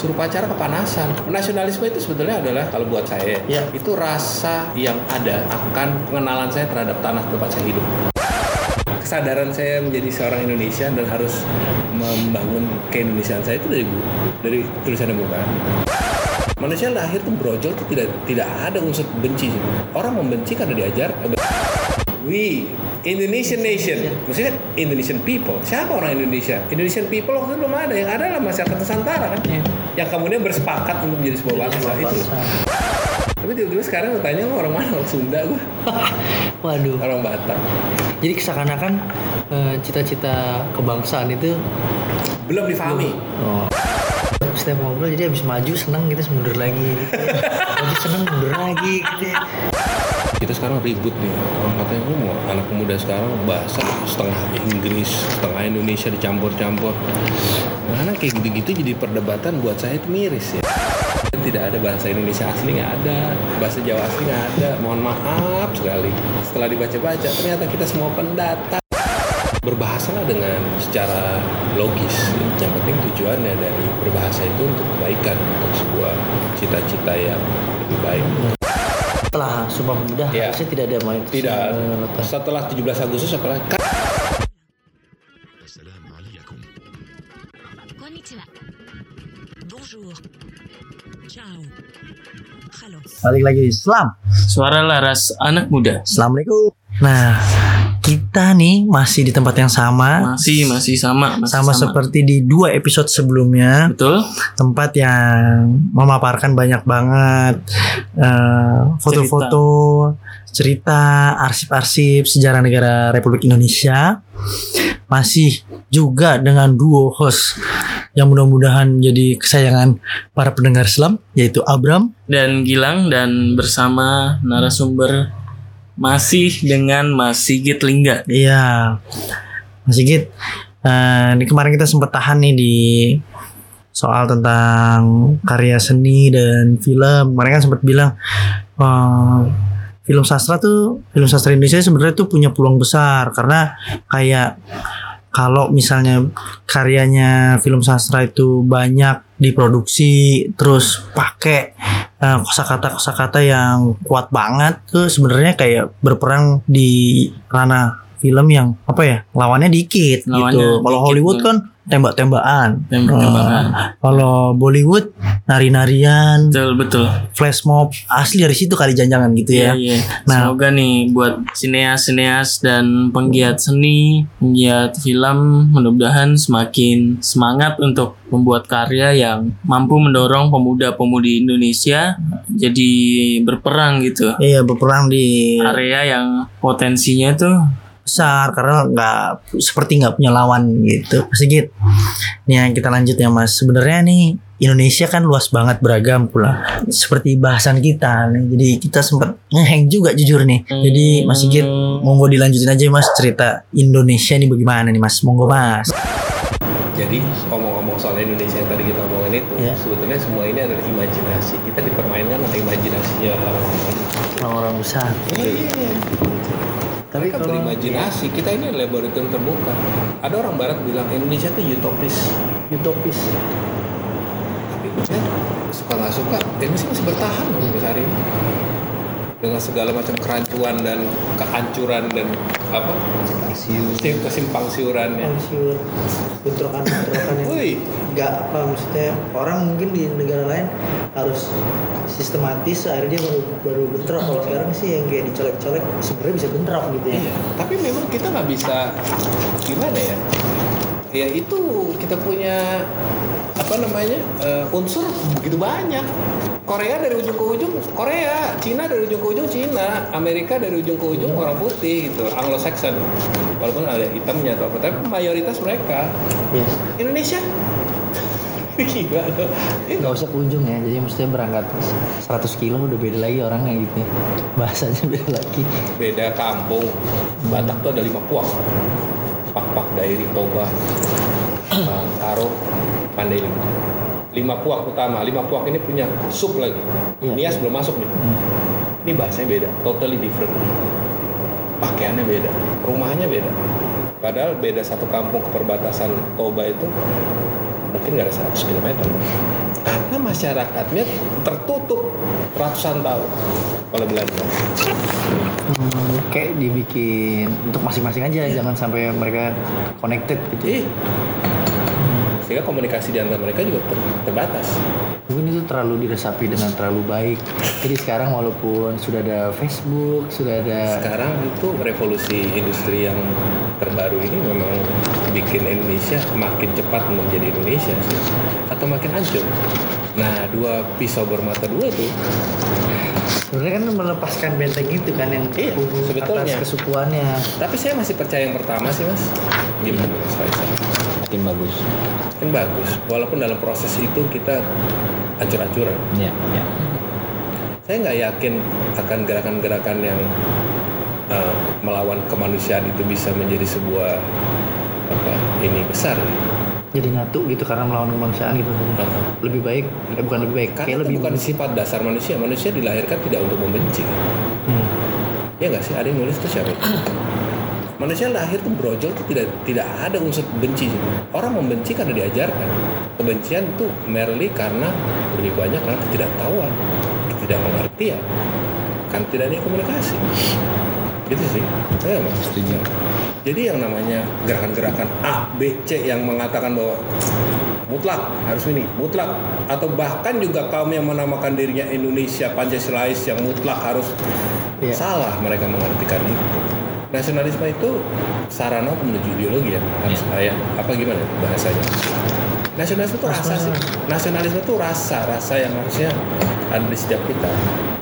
suruh pacara kepanasan. Nasionalisme itu sebetulnya adalah kalau buat saya Ya. itu rasa yang ada akan pengenalan saya terhadap tanah tempat saya hidup. Kesadaran saya menjadi seorang Indonesia dan harus membangun keindonesiaan saya itu dari bu- dari tulisan bukan. Manusia lahir tuh brojol tuh tidak tidak ada unsur benci. Orang membenci karena diajar. We Indonesian nation, maksudnya Indonesian people. Siapa orang Indonesia? Indonesian people waktu itu belum ada. Yang ada adalah masyarakat Nusantara kan, Iya. yang kemudian bersepakat untuk menjadi sebuah bangsa itu. Tapi tiba-tiba sekarang gue tanya "Lu orang mana? Orang Sunda gue, Waduh. orang Batak. Jadi seakan-akan eh, cita-cita kebangsaan itu Belum difahami. oh, setiap ngobrol jadi habis maju seneng gitu mundur lagi gitu maju seneng mundur lagi gitu ya. Kita sekarang ribut nih. Orang katanya "Lu mau anak muda sekarang bahasa setengah Inggris, setengah Indonesia dicampur-campur. Mana kayak gitu-gitu jadi perdebatan buat saya itu miris ya. Tidak ada bahasa Indonesia asli nggak ada, bahasa Jawa asli nggak ada. Mohon maaf sekali. Setelah dibaca-baca ternyata kita semua pendatang. Berbahasalah dengan secara logis. Yang penting tujuannya dari berbahasa itu untuk kebaikan, untuk sebuah cita-cita yang lebih baik setelah Sumpah Pemuda ya. harusnya tidak ada main tidak. Eh, setelah 17 Agustus apalagi Assalamualaikum. Konnichiwa. Bonjour. Ciao. Halo. Balik lagi. Islam Suara laras anak muda. Assalamualaikum. Nah kita nih masih di tempat yang sama Masih masih sama, masih sama, seperti di dua episode sebelumnya Betul? tempat yang memaparkan banyak banget eh, foto-foto, cerita, arsip-arsip sejarah negara Republik Indonesia. Masih juga dengan duo host yang mudah-mudahan jadi kesayangan para pendengar Islam yaitu Abram. Dan Gilang dan bersama narasumber masih dengan Mas Sigit Lingga. Iya. Mas Sigit, eh, ini kemarin kita sempat tahan nih di soal tentang karya seni dan film. Kemarin kan sempat bilang eh, film sastra tuh film sastra Indonesia sebenarnya tuh punya peluang besar karena kayak kalau misalnya karyanya film sastra itu banyak diproduksi terus pakai eh, kosakata kosakata yang kuat banget tuh sebenarnya kayak berperang di ranah film yang apa ya lawannya dikit Lawannya gitu kalau Hollywood kan tembak-tembakan Tembak-tembakan. Eh, kalau Bollywood nari-narian Betul betul. flash mob asli dari situ kali janjangan gitu ya Iya, iya. Nah. Semoga nih buat sineas-sineas dan penggiat seni, penggiat film, mudah-mudahan semakin semangat untuk membuat karya yang mampu mendorong pemuda-pemudi Indonesia jadi berperang gitu. Iya berperang di Area yang potensinya tuh besar karena nggak seperti nggak punya lawan gitu. Mas Sigit nih yang kita lanjut ya Mas. Sebenarnya nih Indonesia kan luas banget beragam pula. Seperti bahasan kita nih. Jadi kita sempat ngeheng juga jujur nih. Jadi Mas Sigit monggo dilanjutin aja Mas cerita Indonesia nih bagaimana nih Mas? Monggo Mas. Jadi ngomong-ngomong soal Indonesia yang tadi kita omongin itu, Iya. sebetulnya semua ini adalah imajinasi. Kita dipermainkan oleh imajinasinya. Orang-orang. orang-orang besar. Iya. Tapi Mereka kalau- berimajinasi. Kita ini laboratorium terbuka. Ada orang Barat bilang Indonesia itu utopis. utopis Tapi saya suka nggak suka, Indonesia masih bertahan loh sampai hari ini. Dengan segala macam kerancuan dan kehancuran dan apa? Kesim- kesimpang siurannya. siur bentrokan-bentrokan yang Wih, nggak apa maksudnya orang mungkin di negara lain harus sistematis akhirnya dia baru baru bentrok. Kalau sekarang sih yang kayak dicolek-colek sebenarnya bisa bentrok gitu ya. Iya, tapi memang kita nggak bisa gimana ya? Ya itu kita punya apa namanya eh, unsur begitu banyak. Korea dari ujung ke ujung Korea, Cina dari ujung ke ujung Cina, Amerika dari ujung ke ujung orang putih gitu, Anglo-Saxon. Walaupun ada hitamnya atau apa, tapi mayoritas mereka. yes. Indonesia gila nggak usah ke ujung ya jadi mestinya berangkat 100 kilo udah beda lagi orangnya gitu ya. bahasanya beda lagi beda kampung. Batak tuh ada lima puak. Pak-pak dairi toba. uh, Mandailing. Lima puak utama. Lima puak ini punya sub lagi. Iya. Nias belum masuk nih. Hmm. Ini bahasanya beda, totally different. Pakaiannya beda, rumahnya beda. Padahal beda satu kampung ke perbatasan Toba itu mungkin nggak ada 100 km karena masyarakatnya tertutup ratusan tahun oleh Belanda Hmm, kayak dibikin untuk masing-masing aja, jangan sampai mereka connected gitu. Ih. Sehingga komunikasi di antara mereka juga ter- terbatas Mungkin itu terlalu diresapi dengan terlalu baik. Jadi sekarang walaupun sudah ada Facebook, sudah ada sekarang itu revolusi industri yang terbaru ini memang bikin Indonesia makin cepat menjadi Indonesia sih atau makin hancur nah dua pisau bermata dua tuh sebenarnya kan melepaskan benteng itu kan yang Iya, sebetulnya. atas kesukuannya. tapi saya masih percaya yang pertama sih mas gimana mas Faisal Makin bagus. kan bagus walaupun dalam proses itu kita hancur-hancuran Ya, ya. saya nggak yakin akan gerakan-gerakan yang uh, melawan kemanusiaan itu bisa menjadi sebuah apa ini besar Jadi nyatu gitu karena melawan kemanusiaan gitu. Uh-huh. Lebih baik, eh, bukan lebih baik, karena kayak lebih bukan sifat dasar manusia manusia dilahirkan tidak untuk membenci kan? Hmm. ya nggak sih ada yang nulis itu siapa manusia lahir tuh brojol tuh tidak tidak ada unsur benci orang membenci karena diajarkan kebencian tuh merely karena lebih banyak karena ketidaktahuan ketidakmengertian kan tidak ada komunikasi gitu sih saya Setuju. jadi yang namanya gerakan-gerakan A, B, C yang mengatakan bahwa mutlak harus ini, mutlak atau bahkan juga kaum yang menamakan dirinya Indonesia Pancasilais yang mutlak harus Iya. salah mereka mengartikan itu. Nasionalisme itu sarana menuju ideologi ya, harus ya. apa gimana bahasanya? Nasionalisme itu rasa sih. Nasionalisme itu rasa, rasa yang harusnya ada di setiap kita.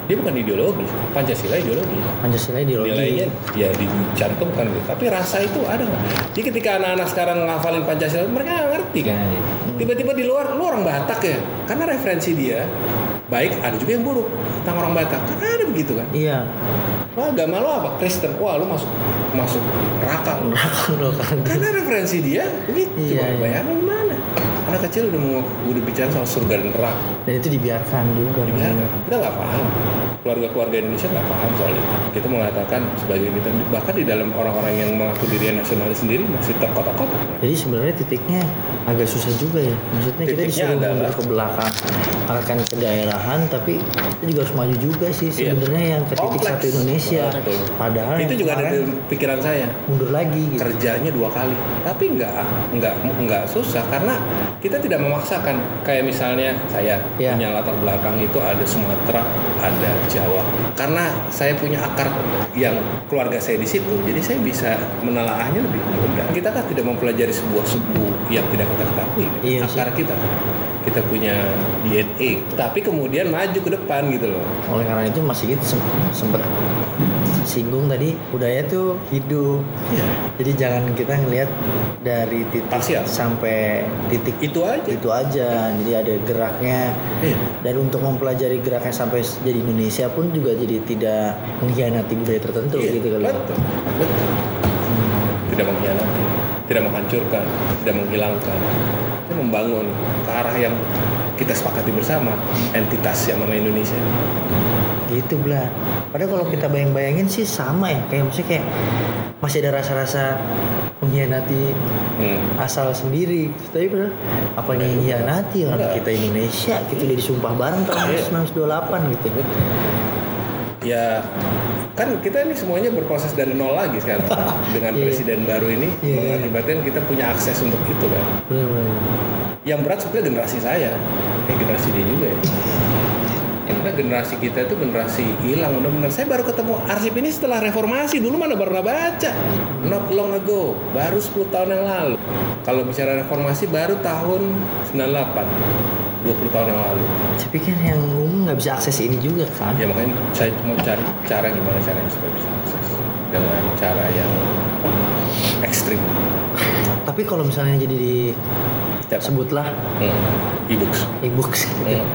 Dia bukan ideologi, Pancasila ideologi Pancasila ideologi. nilainya ya dicantumkan gitu. Tapi rasa itu ada nggak? Jadi ketika anak-anak sekarang ngafalin Pancasila, mereka nggak ngerti kan. Tiba-tiba di luar, lu orang Batak ya? Karena referensi dia baik, ada juga yang buruk tentang orang Batak. Kan ada begitu kan? Iya. Wah agama lu apa? Kristen. Wah lu masuk masuk neraka. Neraka kan. Karena referensi dia begitu. Iya, Coba iya. bayangin mana? Anak kecil udah mau udah bicara soal surga dan neraka. Dan itu dibiarkan juga. dibiarkan kita nggak paham keluarga-keluarga Indonesia nggak paham soal itu kita mengatakan sebagai kita bahkan di dalam orang-orang yang mengaku dirinya nasionalis sendiri masih terkotak-kotak Jadi sebenarnya titiknya agak susah juga ya. Maksudnya kita Titiknya disuruh adalah- mundur ke belakang, akan ke daerahan, tapi kita juga harus maju juga sih Iya. sebenarnya yang ke titik Kompleks. satu Indonesia. Betul. Padahal itu juga ada di pikiran saya mundur lagi gitu. kerjanya dua kali tapi nggak nggak nggak susah karena kita tidak memaksakan kayak misalnya saya Iya. punya latar belakang itu ada Sumatera ada Jawa karena saya punya akar yang keluarga saya di situ jadi saya bisa menelaahnya lebih mudah kita kan tidak mempelajari sebuah suku yang tidak kita ketahui kan? Sih. akar kita kita punya DNA tapi kemudian maju ke depan gitu loh Oleh karena itu masih gitu sem- sempet singgung tadi budaya tuh hidup. Iya. Jadi jangan kita ngelihat dari titik Parsial. sampai titik itu aja itu aja. Jadi ada geraknya Iya. dan untuk mempelajari geraknya sampai jadi Indonesia pun juga jadi tidak mengkhianati budaya tertentu Iya, gitu kali. betul, betul. Tidak mengkhianati, tidak menghancurkan, tidak menghilangkan, membangun ke arah yang kita sepakati bersama entitas yang namanya Indonesia. Gitu belah. Padahal kalau kita bayang-bayangin sih sama ya. Kayak maksudnya kayak masih ada rasa-rasa mengkhianati Hmm. asal sendiri. Tapi padahal apa yang mengkhianati orang Enggak. kita Indonesia gitu jadi sumpah bareng tahun Iya. 1928 gitu. Ya kan kita ini semuanya berproses dari nol lagi sekarang dengan Iya. presiden baru ini Iya, iya. mengakibatkan kita punya akses untuk itu kan. Benar-benar. Yang berat sebetulnya generasi saya, kayak generasi dia juga ya. Karena generasi kita itu generasi hilang benar-benar. Saya baru ketemu arsip ini setelah reformasi. Dulu mana pernah baca. Not long ago, baru 10 tahun yang lalu. Kalau bicara reformasi baru tahun 98. 20 tahun yang lalu. Tapi kan yang umum nggak bisa akses ini juga kan. Ya makanya saya mau cari cara gimana caranya supaya bisa akses dengan cara yang ekstrim. Tapi kalau misalnya jadi di Siapa? sebutlah Hmm. E-books. e-books gitu. Hmm.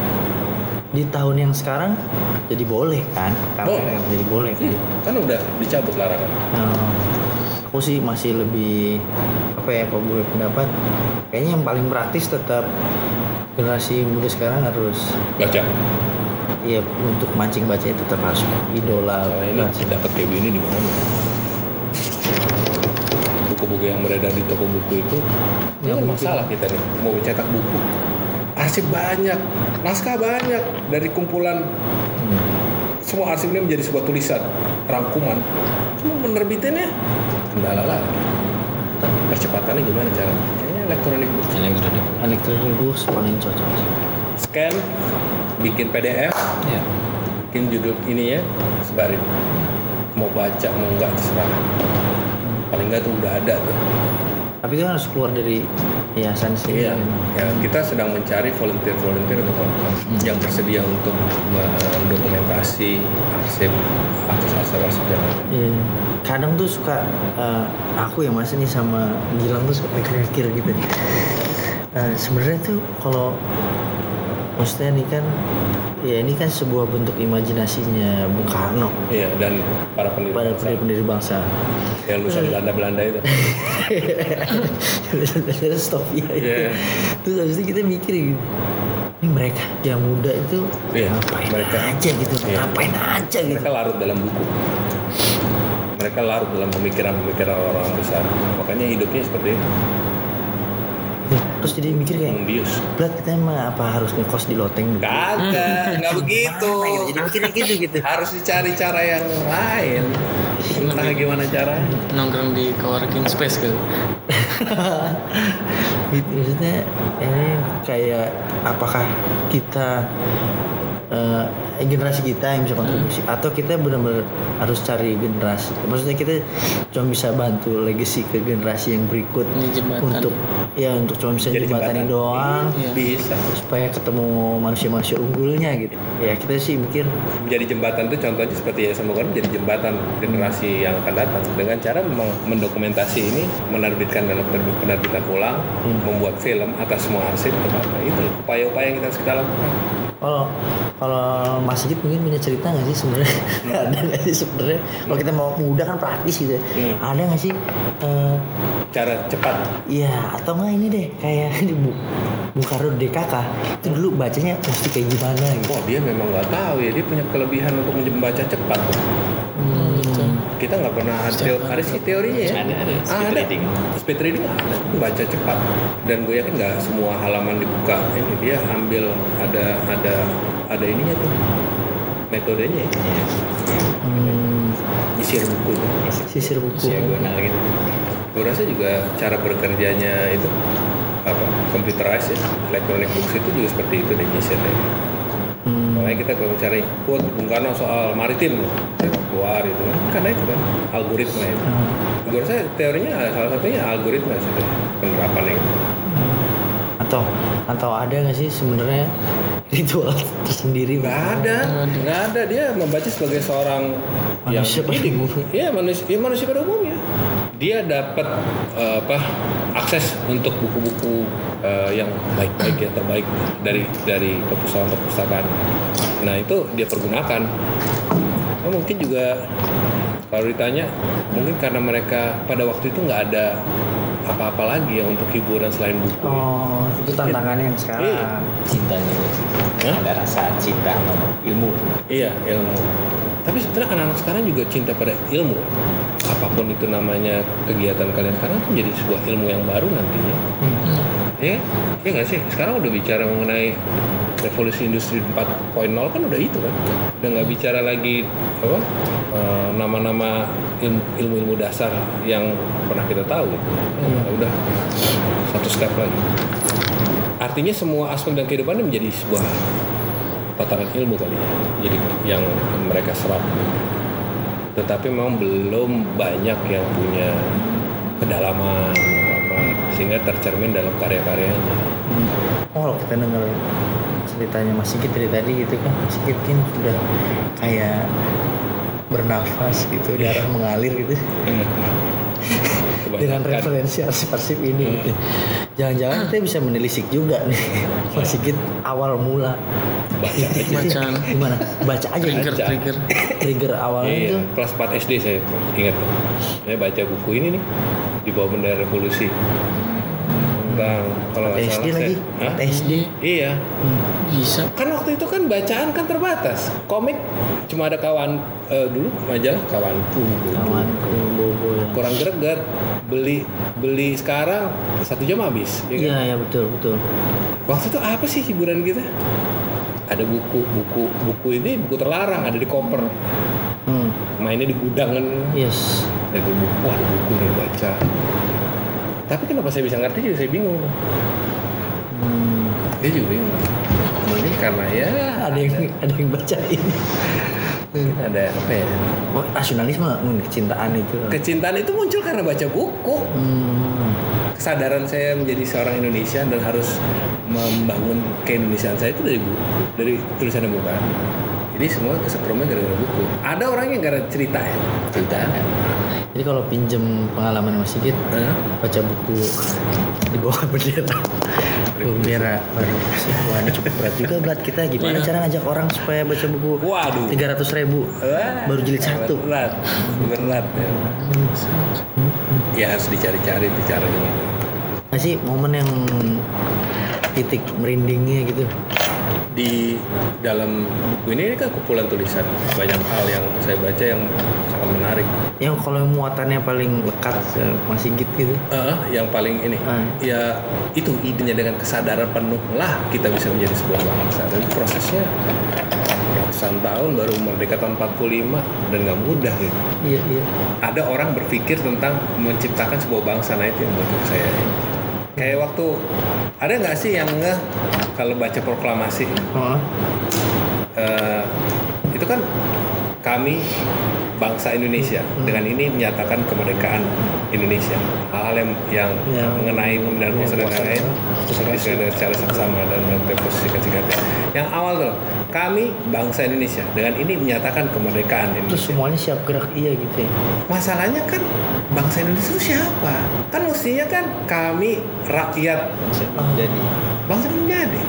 Di tahun yang sekarang jadi boleh kan? Boleh. jadi boleh kan. Iya, kan udah dicabut larangan. Nah, aku sih masih lebih apa ya kalau boleh pendapat kayaknya yang paling praktis tetap generasi muda sekarang harus Baca. ya untuk mancing baca itu harus idola. Soalnya ini baca. dapat kayak gini di mana? Buku-buku yang beredar di toko buku itu ini kan masalah kita nih mau cetak buku. Arsip banyak naskah banyak dari kumpulan. Semua arsip ini menjadi sebuah tulisan rangkuman. Cuma menerbitinnya kendala lagi. Percepatannya gimana cara elektronik book elektronik. Electronic books paling cocok. scan bikin PDF ya bikin judul ininya sebarin. Mau baca mau enggak terserah. Paling enggak tuh udah ada tuh. Tapi itu kan harus keluar dari yayasan sih. Iya, ya, kita sedang mencari volunteer-volunteer untuk yang bersedia untuk mendokumentasi arsip atas arsip-arsip yang Iya. Kadang tuh suka eh, aku yang masih nih sama Gilang tuh suka mikir-mikir gitu. Eh, Sebenarnya tuh kalau maksudnya nih kan ya ini kan sebuah bentuk imajinasinya Bung Karno Iya, dan para pendiri bangsa pendiri bangsa. Yang lulusan Belanda-Belanda itu. Stop ya. Iya. Terus habis itu kita mikir gitu. Ini mereka yang muda itu Iya, ngapain mereka- aja gitu, iya. ngapain aja gitu. Mereka larut dalam buku. Mereka larut dalam pemikiran-pemikiran orang besar. Makanya hidupnya seperti itu. Terus jadi mikir kayak, Membius. Blat kita emang apa harus ngekos di loteng? gitu? Kagak, nggak begitu. Gitu? Jadi mikirnya gitu gitu. Harus dicari cara yang lain. Entah gimana cara. nongkrong di coworking space gitu maksudnya ini kayak apakah kita eh, generasi kita yang bisa kontribusi. Atau kita benar-benar harus cari generasi. Maksudnya kita cuma bisa bantu legacy ke generasi yang berikut untuk ya untuk cuma bisa Jadi jembatanin jembatan. doang. Iya. Bisa. supaya ketemu manusia-manusia unggulnya gitu. Ya kita sih mikir. Menjadi jembatan itu contohnya seperti ya semoga menjadi jembatan generasi yang akan datang. Dengan cara memang mendokumentasi ini menerbitkan dalam terbit penerbitan ulang membuat film atas semua arsip atau apa itu upaya-upaya yang kita harus kita lakukan kalau kalau Mas Sigit mungkin punya cerita nggak sih sebenarnya ada nggak sih sebenarnya kalau kita mau muda kan praktis gitu ya. Hmm. ada nggak sih eh, cara cepat Iya, atau enggak ini deh kayak di Bu Bung Karno DKK itu dulu bacanya mesti kayak gimana gitu. oh dia memang nggak tahu ya dia punya kelebihan untuk membaca cepat. Kita nggak pernah ada, teo- ada sih teorinya ya. Ada, ada. Speed ada. reading. speed reading ada. Baca cepat. Dan gue yakin nggak semua halaman dibuka. Ini dia ambil ada ada ada ininya tuh. Metodenya ya. Hmm, nyisir buku tuh. sisir buku. diagonal gitu. Gue rasa juga cara bekerjanya itu apa? Computerized ya. Electronic books itu juga seperti itu deh nyisirnya makanya kita kalau cari quote Bung Karno soal maritim keluar itu kan. Karena itu kan algoritma itu. Gue rasa teorinya salah satunya algoritma sih penerapannya itu. atau atau ada nggak sih sebenarnya ritual tersendiri? nggak ada nggak ada. Dia membaca sebagai seorang Manusia yang pada umumnya. Iya manusia ya manusia pada umumnya. Dia dapat eh, apa akses untuk buku-buku eh, yang baik-baik yang terbaik dari dari perpustakaan-perpustakaan nah itu dia pergunakan Nah, mungkin juga kalau ditanya mungkin karena mereka pada waktu itu nggak ada apa-apa lagi ya untuk hiburan selain buku Oh, itu tantangannya yang Iya. sekarang. cintanya Hah? ada rasa cinta sama ilmu Iya ilmu. Tapi sebenarnya anak-anak sekarang juga cinta pada ilmu. Apa pun itu namanya kegiatan kalian sekarang itu jadi sebuah ilmu yang baru nantinya. Hmm. Ya, ya nggak sih? Sekarang udah bicara mengenai revolusi industri 4.0 kan udah itu kan. Udah nggak bicara lagi apa eh, nama-nama ilmu- ilmu-ilmu dasar yang pernah kita tahu. Gitu. Ya, udah satu step lagi. Artinya semua aspek dan kehidupan ini menjadi sebuah tatanan ilmu kali ya jadi yang mereka serap tetapi memang belum banyak yang punya kedalaman sehingga tercermin dalam karya-karyanya Oh, kalau kita dengar ceritanya Mas Sigit dari tadi gitu kan, Mas Sigit kan sudah kayak bernafas gitu, darah mengalir gitu dengan referensi arsip-arsip ini. gitu. Jangan-jangan kita bisa menelisik juga nih Mas Sigit awal mula. baca aja Bacaan. Gimana? Baca aja gitu. trigger Baca. trigger Trigger awalnya Iya, itu kelas 4 SD saya ingat saya baca buku ini nih di bawah bendera revolusi tentang kalau nggak SD salah lagi. saya- Hah? SD. Iya. Bisa. Kan waktu itu kan bacaan kan terbatas. Komik cuma ada kawan eh, dulu majalah kawanku. Kawanku bobo ya. Kurang greget. Beli beli sekarang satu jam habis. ya kan? Iya ya betul betul. Waktu itu apa sih hiburan kita? Ada buku, buku, buku ini buku terlarang ada di koper. Hmm. Mainnya di gudang kan. Yes. Ada buku, ada buku nih baca. Tapi kenapa saya bisa ngerti juga saya bingung. Hmm. Dia juga bingung. Mungkin karena ya Ada yang ada yang bacain. mungkin ada apa ya? Oh, nasionalisme, hmm, kecintaan itu. Kecintaan itu muncul karena baca buku. Hmm. Kesadaran saya menjadi seorang Indonesia dan harus membangun keindonesiaan saya itu dari buku, dari tulisan buku. Jadi semua kesetrumnya gara-gara buku. Ada orang yang gara cerita ya. Cerita. Jadi kalau pinjem pengalaman Mas Sigit, Hah? baca buku di bawah bendera. bendera baru sih. Wah ini cukup berat juga berat kita. Gimana Iya. cara ngajak orang supaya baca buku? Waduh. Tiga ratus ribu. Wah, Baru jilid satu. Berat, berat ya. Ya harus dicari-cari itu caranya. Nggak sih momen yang titik merindingnya gitu. Di dalam buku ini kan kumpulan tulisan banyak hal yang saya baca yang sangat menarik. Yang kalau yang muatannya paling lekat ke Mas Sigit gitu. Eh, yang paling ini, Ah. ya itu idenya dengan kesadaran penuh lah kita bisa menjadi sebuah bangsa. Dan prosesnya ratusan tahun baru merdeka tahun 45 dan nggak mudah gitu. Iya iya. Ada orang berpikir tentang menciptakan sebuah bangsa, nah itu yang buat saya. Kayak waktu ada nggak sih yang ngeh kalau baca proklamasi? Oh, eh, itu kan kami bangsa Indonesia. Dengan ini menyatakan kemerdekaan Indonesia. Hal-hal yang yang Ya. mengenai kemudian Ya, dan lain-lain kuasa- secara secara sama dan posisi singkatnya yang awal tuh kami bangsa Indonesia dengan ini menyatakan kemerdekaan terus Indonesia. semuanya siap gerak iya gitu ya. masalahnya kan bangsa Indonesia itu siapa? Kan mestinya kan kami rakyat. Jadi bangsa menjadi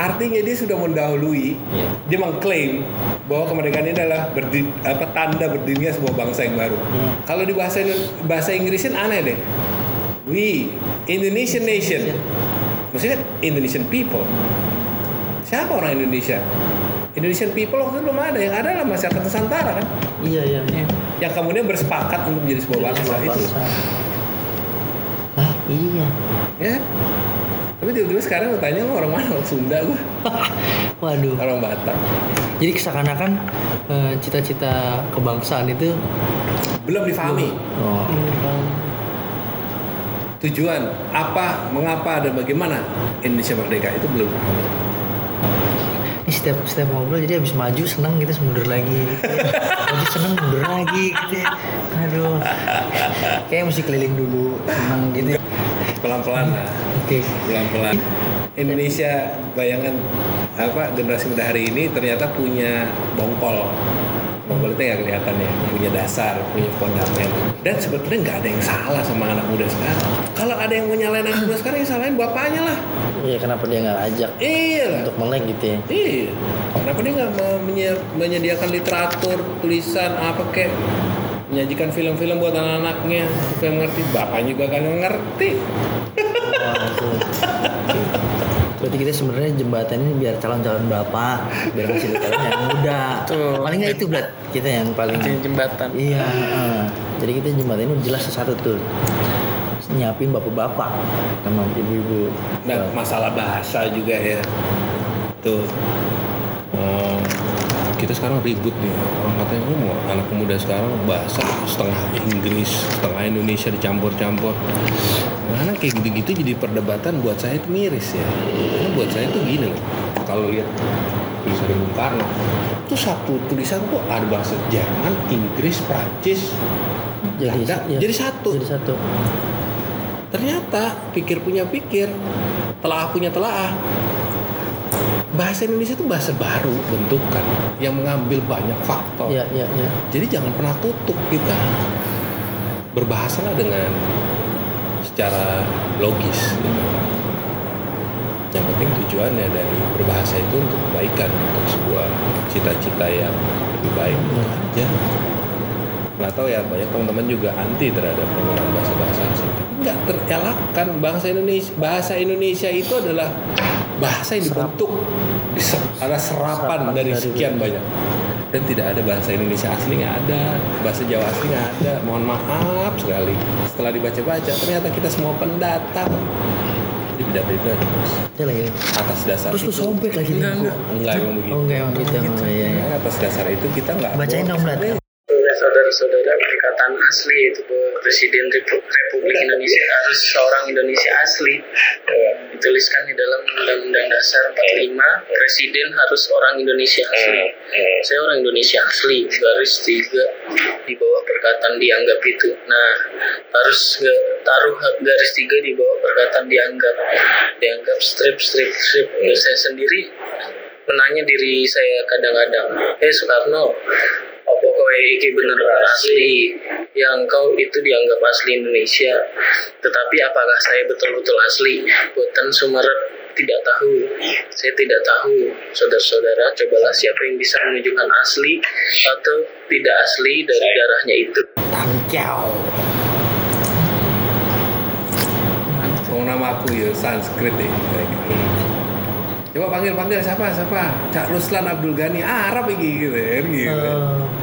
artinya dia sudah mendahului Iya. dia mengklaim bahwa kemerdekaan ini adalah berdi, apa tanda berdirinya sebuah bangsa yang baru. Hmm. Kalau di bahasa bahasa Inggrisin aneh deh. We Indonesian nation. Maksudnya Indonesian people. Siapa orang Indonesia? Indonesian people waktu itu belum ada. Yang ada adalah masyarakat Nusantara kan. Iya iya. iya. Yang kemudian bersepakat untuk menjadi sebuah bangsa itu. Ah iya. Ya. Tapi tiba-tiba sekarang gue tanya lo orang mana? Orang Sunda gue. Waduh. Orang Batak. Jadi seakan-akan eh, cita-cita kebangsaan itu Belum difahami. oh, tujuan apa, mengapa dan bagaimana Indonesia merdeka itu belum paham. ini setiap setiap ngobrol jadi habis maju seneng gitu mundur lagi gitu maju seneng mundur lagi gitu ya. aduh kayak mesti keliling dulu seneng gitu. Pelan-pelan lah, oke pelan-pelan. Indonesia bayangan apa generasi muda hari ini ternyata punya bongkol. Bongkol itu nggak kelihatan ya, punya dasar, punya fondamen. Dan sebetulnya nggak ada yang salah sama anak muda sekarang. Kalau ada yang mau nyalain anak muda sekarang, yang salahin bapaknya lah. iya kenapa dia nggak ajak Iya untuk melek gitu ya Iya. Kenapa dia nggak menyediakan literatur, tulisan apa kek? Menyajikan film-film buat anak-anaknya supaya mengerti. Bapaknya juga kan ngerti. Berarti kita sebenarnya jembatan ini biar calon-calon bapak, biar lihat calon yang muda. Tuh. Paling nggak itu berat kita yang paling. Jembatan. Iya. heeh. Jadi kita jembatan ini jelas satu tuh. Nyiapin bapak-bapak sama ibu-ibu. Dan masalah bahasa juga ya. Tuh. Oh, kita sekarang ribut nih. Orang katanya oh, mau anak muda sekarang bahasa setengah Inggris, setengah Indonesia dicampur-campur. Karena kayak gitu-gitu jadi perdebatan buat saya itu miris ya. Karena buat saya itu gini loh. Kalau lihat tulisan Bung Karno, itu satu tulisan tuh ada bahasa Jerman, Inggris, Prancis, Jadi, iya. jadi satu. Jadi satu. Ternyata pikir punya pikir, telah punya telah. Bahasa Indonesia itu bahasa baru bentukan yang mengambil banyak faktor. Iya, iya, iya. Jadi jangan pernah tutup kita. Berbahasalah dengan secara logis. Gitu. Yang penting tujuannya dari berbahasa itu untuk kebaikan, untuk sebuah cita-cita yang lebih baik itu aja. Nggak tahu ya banyak teman-teman juga anti terhadap penggunaan bahasa-bahasa asing. Nggak terelakkan bangsa Indonesia bahasa Indonesia itu adalah bahasa yang dibentuk ada serapan dari sekian banyak. Dan tidak ada bahasa Indonesia asli nggak ada. Bahasa Jawa asli nggak ada. Mohon maaf sekali. Setelah dibaca-baca ternyata kita semua pendatang. Di pidato itu atas dasar Terus itu. sobek lagi. Enggak, enggak. enggak emang begitu. Oh enggak emang gitu. Oh, iya, iya. Atas dasar itu kita nggak Bacain dong, Blat. Saudara-saudara perkataan asli itu Presiden Repu- Republik Indonesia harus seorang Indonesia asli. Dituliskan di dalam Undang-Undang Dasar 45 Presiden harus orang Indonesia asli. saya orang Indonesia asli garis tiga di bawah perkataan dianggap itu. Nah harus taruh garis tiga di bawah perkataan dianggap. Dianggap strip strip strip. Ya, saya sendiri menanya diri saya kadang-kadang eh Soekarno kowe iki bener asli. Yang kau itu dianggap asli Indonesia. Tetapi apakah saya betul-betul asli? Buatan Sumerep tidak tahu. Saya tidak tahu. Saudara-saudara cobalah siapa yang bisa menunjukkan asli atau tidak asli dari darahnya itu. Tangkau. Oh nama aku ya Sanskrit deh. Coba panggil panggil siapa? Siapa? Cak Ruslan Abdul Ghani. Arab iki gitu kan gitu. Eh,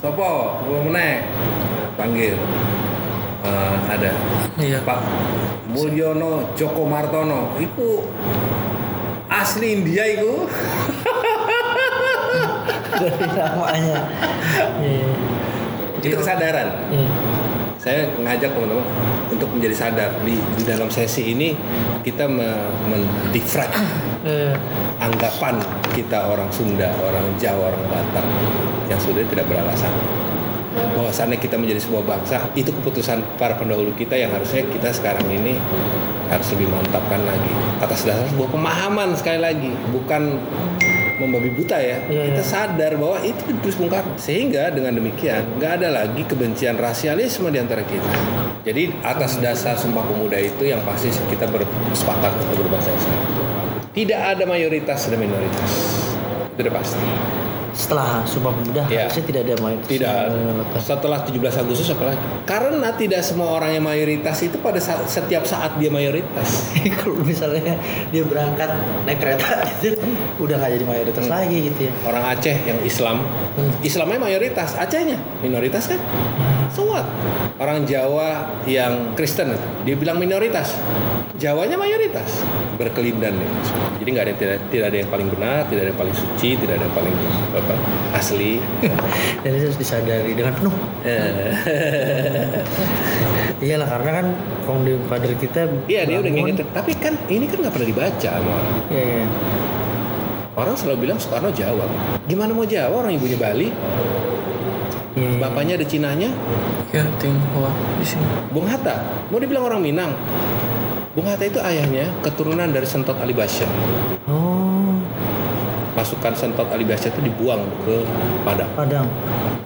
Sopo, gua meneh. Panggil. Eh, ada iya Pak Mulyono Joko Martono. Iku asli India iku. dari namanya. Iya. Itu kesadaran. Iya. Saya ngajak teman-teman untuk menjadi sadar. Di, di dalam sesi ini kita me- mendifrak Eh, anggapan kita orang Sunda, orang Jawa, orang Batak yang sudah tidak beralasan. Bahwasannya kita menjadi sebuah bangsa itu keputusan para pendahulu kita yang harusnya kita sekarang ini harus lebih mantapkan lagi. Atas dasar sebuah pemahaman sekali lagi bukan membabi buta ya Iya, kita sadar bahwa itu ditulis Bung Karno. Sehingga dengan demikian nggak ada lagi kebencian rasialisme di antara kita. Jadi atas dasar sumpah pemuda itu yang pasti kita bersepakat untuk berbahasa Islam. Tidak ada mayoritas dan minoritas. Itu udah pasti setelah Sumpah Pemuda Iya. harusnya tidak ada mayoritas. tidak setelah 17 Agustus apalagi karena tidak semua orang yang mayoritas itu pada saat, setiap saat dia mayoritas Kalau misalnya dia berangkat naik kereta gitu, udah nggak jadi mayoritas Hmm. lagi gitu ya. orang Aceh yang Islam Hmm. Islamnya mayoritas Acehnya minoritas kan so what? orang Jawa yang Kristen dia bilang minoritas. Jawanya mayoritas. Berkelindan nih. jadi nggak ada tidak, tidak ada yang paling benar tidak ada yang paling suci tidak ada yang paling apa asli. Dan itu harus disadari dengan penuh. Eh, Iyalah karena kan founding father kita iya dia udah gitu tapi kan ini kan nggak pernah dibaca sama orang. Iya, iya. orang selalu bilang Soekarno Jawa. Gimana mau Jawa? Orang ibunya Bali Iya, iya. bapaknya ada Cinanya? Ya Tionghoa di sini. Bung Hatta? Mau dibilang orang Minang? Bung Hatta itu ayahnya keturunan dari Sentot Ali Basyah Oh, pasukan Sentot Ali Basyah itu dibuang ke Padang. Padang.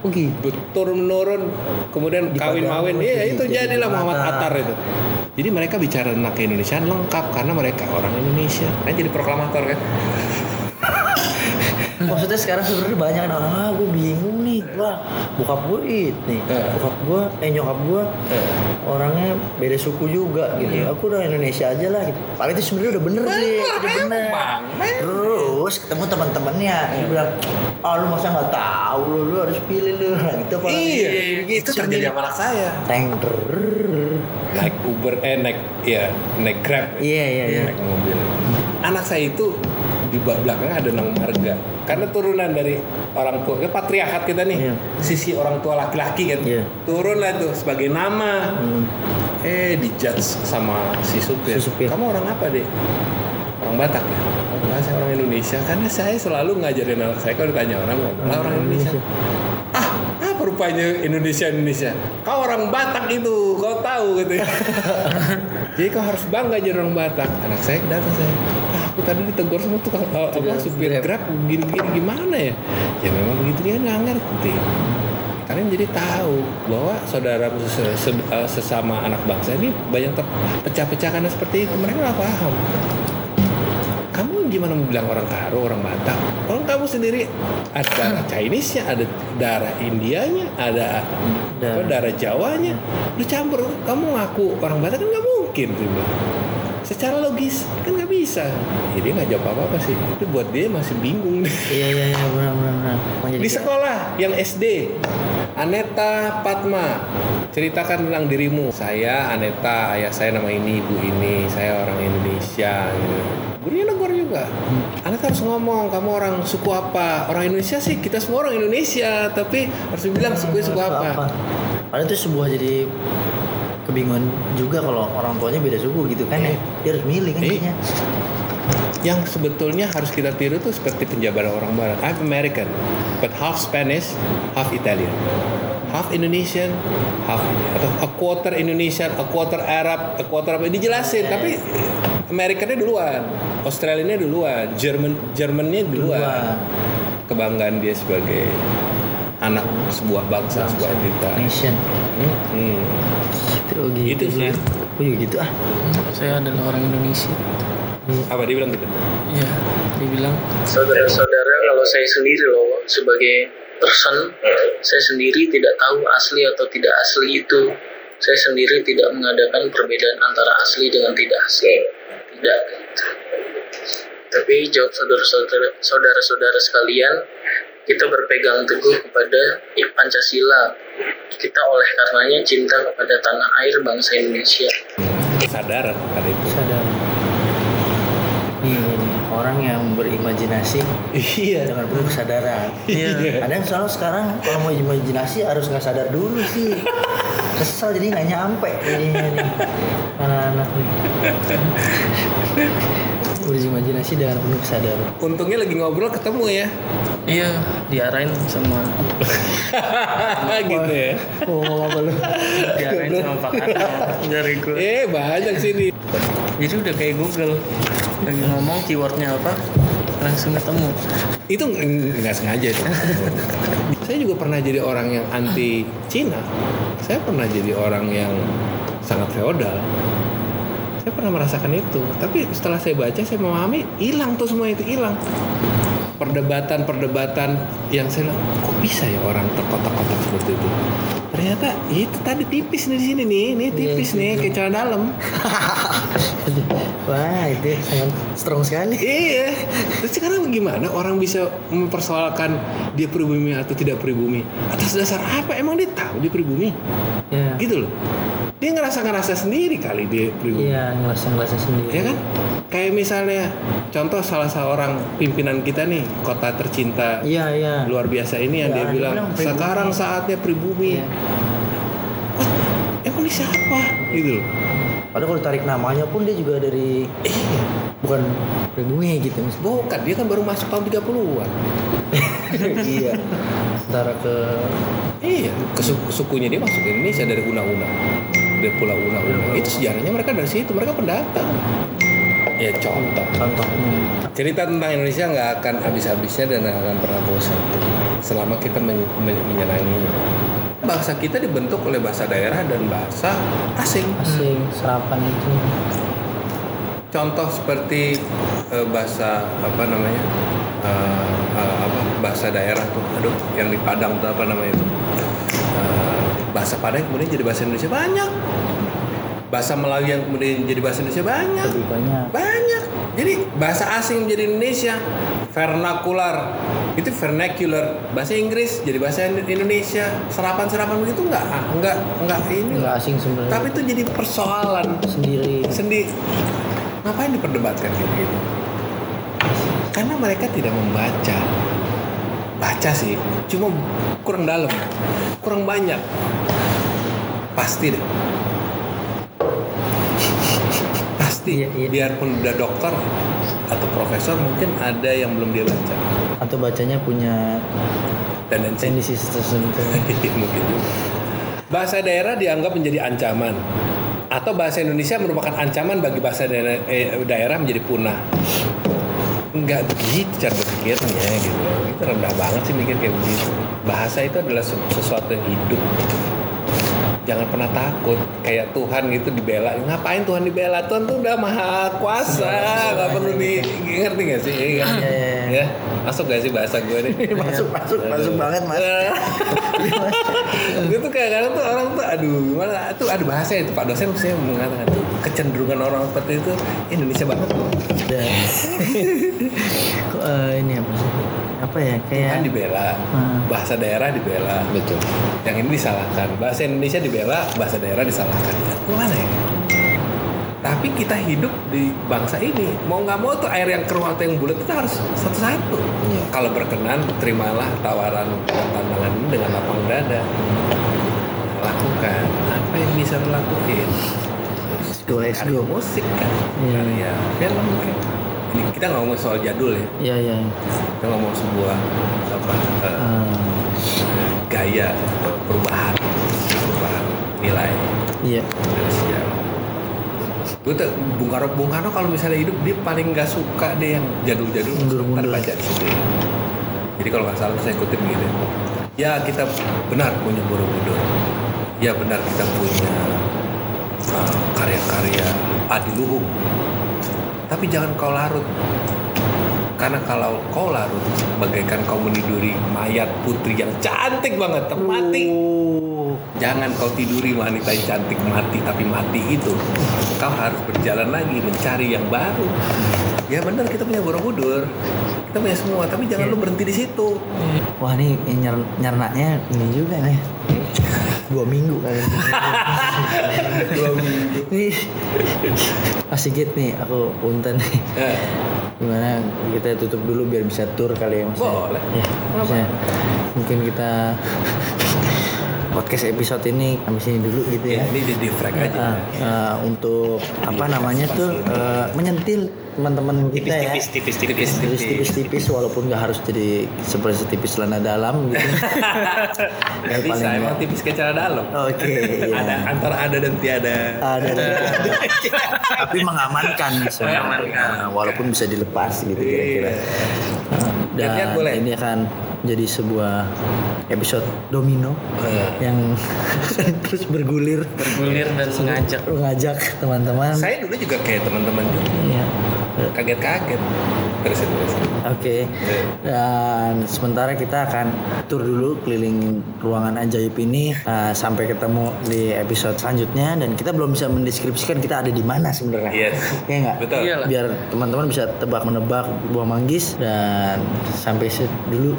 Oh gitu. turun menurun. Kemudian Di kawin Padang, mawin iya jadi- itu jadi jadilah Muhammad Muhammad Attar itu. Jadi mereka bicara tentang keindonesiaan lengkap karena mereka orang Indonesia. Nah jadi proklamator kan Maksudnya sekarang sebenarnya banyak kan ah gue bingung nih wah bokap gue nih Eh. bokap gue eh nyokap gue Eh, orangnya beda suku juga gitu. Aku udah Indonesia aja lah gitu. Paling itu sebenarnya udah bener sih udah bener. Terus ketemu teman-temannya dia bilang ah lu masa nggak tahu lu lu harus pilih lu. Nah, gitu apa iya itu terjadi sama anak saya. Tank naik Uber eh naik ya naik Grab. Iya iya iya. Naik mobil. Anak saya itu di bawah belakangnya ada nang marga. Karena turunan dari orang tua kan patriarkat kita nih. Iya. sisi orang tua laki-laki kan. Iya. turun lah tuh sebagai nama. Hmm. eh dijudge sama si supir. Si supir. kamu orang apa deh orang Batak ya? Enggak saya orang Indonesia. Karena saya selalu ngajarin anak saya kalau ditanya orang "Lah, orang Indonesia? Ah apa rupanya Indonesia Indonesia? Kau orang Batak itu kau tahu gitu ya. Jadi kau harus bangga jadi orang Batak. Anak saya datang saya ah, aku tadi ditegur sama tukang eh, apa supir grab gini gini gimana ya ya memang begitu dia nggak ngerti kalian jadi tahu bahwa saudara eh, sesama anak bangsa ini banyak terpecah-pecah karena seperti itu mereka nggak paham kamu gimana mau bilang orang Karo, orang Batak? Orang kamu sendiri ada darah Chinese-nya, ada darah Indianya, ada Dan- darah Jawanya. Lu campur, kamu ngaku orang Batak kan nggak mungkin bilang. Secara logis kan nggak bisa. Ya, dia nggak jawab apa-apa sih. Itu buat dia masih bingung. Iya iya iya benar benar Di sekolah yang SD, Aneta Patma, ceritakan tentang dirimu. Saya Aneta, ayah saya nama ini, ibu ini, saya orang Indonesia. Gitu. Gurunya negor juga. Aneta harus ngomong, kamu orang suku apa? Orang Indonesia sih, kita semua orang Indonesia, tapi harus bilang suku suku apa. Padahal itu sebuah jadi kebingungan juga kalau orang tuanya beda suku gitu kan ya. Dia harus milih kan Iya. jadinya. Yang sebetulnya harus kita tiru tuh seperti penjabaran orang Barat. I'm American, but half Spanish, half Italian. Half Indonesian, half ini atau a quarter Indonesian, a quarter Arab, a quarter apa dijelasin. Tapi Amerikannya duluan, Australianya duluan, German Germannya duluan. Duluan. Kebanggaan dia sebagai anak sebuah bangsa, sebuah entitas. Nation. Hmm. Oh gitu. Itu sih. Oh iya gitu ah. Saya adalah orang Indonesia. Apa dia bilang gitu? Iya, dibilang saudara-saudara kalau saya sendiri loh sebagai person, saya sendiri tidak tahu asli atau tidak asli itu. Saya sendiri tidak mengadakan perbedaan antara asli dengan tidak asli. Tidak. gitu. Tapi jawab saudara-saudara saudara-saudara sekalian, kita berpegang teguh kepada Pancasila. Kita oleh karenanya cinta kepada tanah air bangsa Indonesia. Kesadaran pada itu. Sadar. Ini, ini orang yang berimajinasi Iya. dengan penuh kesadaran. Iya. Kadang soal sekarang kalau mau imajinasi harus nggak sadar dulu sih. Kesel jadi nggak nyampe jadinya nih anak-anak nih. Berimajinasi dengan penuh kesadaran. Untungnya lagi ngobrol ketemu ya. Iya, diarahin sama gitu ya. Ngomong apa lu? diarahin sama Pak Karno dari gue. Eh banyak sini. Jadi udah kayak Google. Lagi ngomong keywordnya apa, langsung ketemu. Itu ng- nggak sengaja itu. saya juga pernah jadi orang yang anti Cina. Saya pernah jadi orang yang sangat feodal. Pernah merasakan itu. Tapi setelah saya baca, saya memahami hilang tuh semua itu hilang. Perdebatan-perdebatan yang saya bilang, kok bisa ya orang terkotak-kotak seperti itu? Ternyata itu tadi tipis nih di sini nih, ini tipis nih kayak celana dalam. Wah itu sangat strong sekali. Iya. Terus sekarang gimana orang bisa mempersoalkan dia pribumi atau tidak pribumi? Atas dasar apa? Emang dia tahu dia pribumi? Ya. Gitu loh. Dia ngerasa-ngerasa sendiri kali dia pribumi. Iya ngerasa ngerasa sendiri. Ya kan? Kayak misalnya contoh salah seorang pimpinan kita nih, kota tercinta Iya iya. luar biasa ini yang Ya, dia dia bilang, bilang pribumi. sekarang saatnya pribumi. Iya. Emang dia siapa? Gitu loh. Padahal kalau tarik namanya pun dia juga dari Iya. bukan pribumi gitu Mas. Bukan, dia kan baru masuk tahun 30-an. iya. Antara ke Iya, ke su- sukunya dia masuk Indonesia dari Una-Una. Dari Pulau Una-Una. Itu sejarahnya mereka dari situ, mereka pendatang. Ya contoh. contohnya. Cerita tentang Indonesia nggak akan habis-habisnya dan nggak akan pernah bosan selama kita men- men- menyenanginya. Bahasa kita dibentuk oleh bahasa daerah dan bahasa asing. Asing serapan itu. Contoh seperti eh, bahasa apa namanya? Eh, eh, apa bahasa daerah tuh, aduh, yang di Padang tuh apa namanya itu? Bahasa Padang yang kemudian jadi bahasa Indonesia banyak. Bahasa Melayu yang kemudian jadi bahasa Indonesia banyak. Lebih banyak. Banyak. Jadi bahasa asing menjadi Indonesia. Vernakular itu vernacular. Bahasa Inggris jadi bahasa Indonesia. Serapan-serapan begitu nggak nggak nggak ini. Enggak asing sebenarnya. Tapi itu jadi persoalan sendiri. sendiri. Ngapain diperdebatkan kayak begitu? Karena mereka tidak membaca. Baca sih, cuma kurang dalam, kurang banyak. Pasti deh. Pasti. Iya, iya. Biarpun udah dokter atau profesor mungkin ada yang belum dia baca. Atau bacanya punya Tendensi tendensi tertentu. mungkin juga. Bahasa daerah dianggap menjadi ancaman atau bahasa Indonesia merupakan ancaman bagi bahasa daerah, eh, daerah menjadi punah. Enggak begitu cara berpikirnya gitu. Itu rendah banget sih mikir kayak begitu. Bahasa itu adalah se- sesuatu yang hidup. Jangan pernah takut. Kayak Tuhan gitu dibela. Ngapain Tuhan dibela? Tuhan tuh udah maha kuasa. Nggak perlu di ngerti gak sih? Iya? Iya, iya, iya. ya masuk gak sih bahasa gue nih? Masuk, masuk, masuk banget, Mas. gue tuh kadang-kadang tuh orang tuh aduh gimana? Tuh ada bahasa itu Pak dosen saya mengatakan tuh kecenderungan orang seperti itu Indonesia banget loh. Eh, ini apa sih? Apa ya? Kayak Tuhan dibela Hmm. bahasa daerah dibela Betul. yang ini disalahkan bahasa Indonesia dibela bahasa daerah disalahkan gimana ya tapi kita hidup di bangsa ini mau nggak mau tuh air yang keruh atau yang bulat kita harus satu-satu Iya. kalau berkenan terimalah tawaran dan tantangan ini dengan lapang dada lakukan apa yang bisa lo lakuin Let's go, let's Karya go. musik kan Iya. karya film kan ini kita nggak ngomong soal jadul ya Iya, iya. kita ngomong sebuah apa eh, Eh, gaya perubahan perubahan nilai iya. dari sejarah. Gue tuh Bung Karno, Bung Karno kalau misalnya hidup dia paling nggak suka deh yang jadul-jadul. Mundur-mundur. Baca di situ. ya. Jadi kalau nggak salah saya ikutin gitu. Ya kita benar punya Borobudur. Ya benar kita punya uh, karya-karya Adiluhung. Tapi jangan kau larut. Karena kalau kau larut, bagaikan kau meniduri mayat putri yang cantik banget, termati. Oh. Jangan kau tiduri wanita yang cantik mati tapi mati itu. Kau harus berjalan lagi mencari yang baru. Ya benar kita punya Borobudur. Kita punya semua, tapi jangan lu berhenti di situ. Wah ini nyer nyernaknya ini juga nih. Dua minggu kali. Dua minggu. Nih, Mas Sigit nih, aku punten nih. Ya, Gimana kita tutup dulu biar bisa tur kali ya Mas? Boleh. Ya, Kenapa? maksudnya mungkin kita podcast episode ini kami sini dulu gitu ya ya. ini di frag aja. Ah, ah, untuk apa namanya tuh eh, menyentil teman-teman kita ya. Tipis, tipis, tipis, tipis tipis tipis walaupun nggak harus jadi seperti tipis celana dalam gitu. Gak bisa, emang tipis kayak cara dalam. Oke, ya. Ada antara ada dan tiada. ada dan tiada. tapi mengamankan. Mengamankan. Nah, walaupun bisa dilepas gitu kira-kira Iya. Dan boleh. ini akan jadi sebuah episode domino Iya. yang terus bergulir bergulir dan mengajak mengajak teman-teman Saya dulu juga kayak teman-teman juga. Iya. Kaget-kaget. Terus terus. Oke. Dan sementara kita akan tur dulu keliling ruangan ajaib ini uh, sampai ketemu di episode selanjutnya dan kita belum bisa mendeskripsikan kita ada di mana sebenarnya. Yes. Ya enggak? Betul. Iyalah. Biar teman-teman bisa tebak menebak buah manggis dan sampai dulu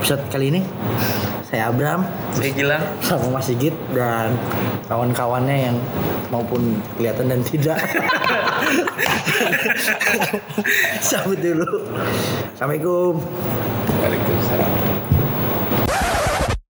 episode kali ini. Saya Abram saya Gilang sama Mas Sigit dan kawan-kawannya yang maupun kelihatan dan tidak. Sambut dulu. Assalamualaikum. Waalaikumsalam.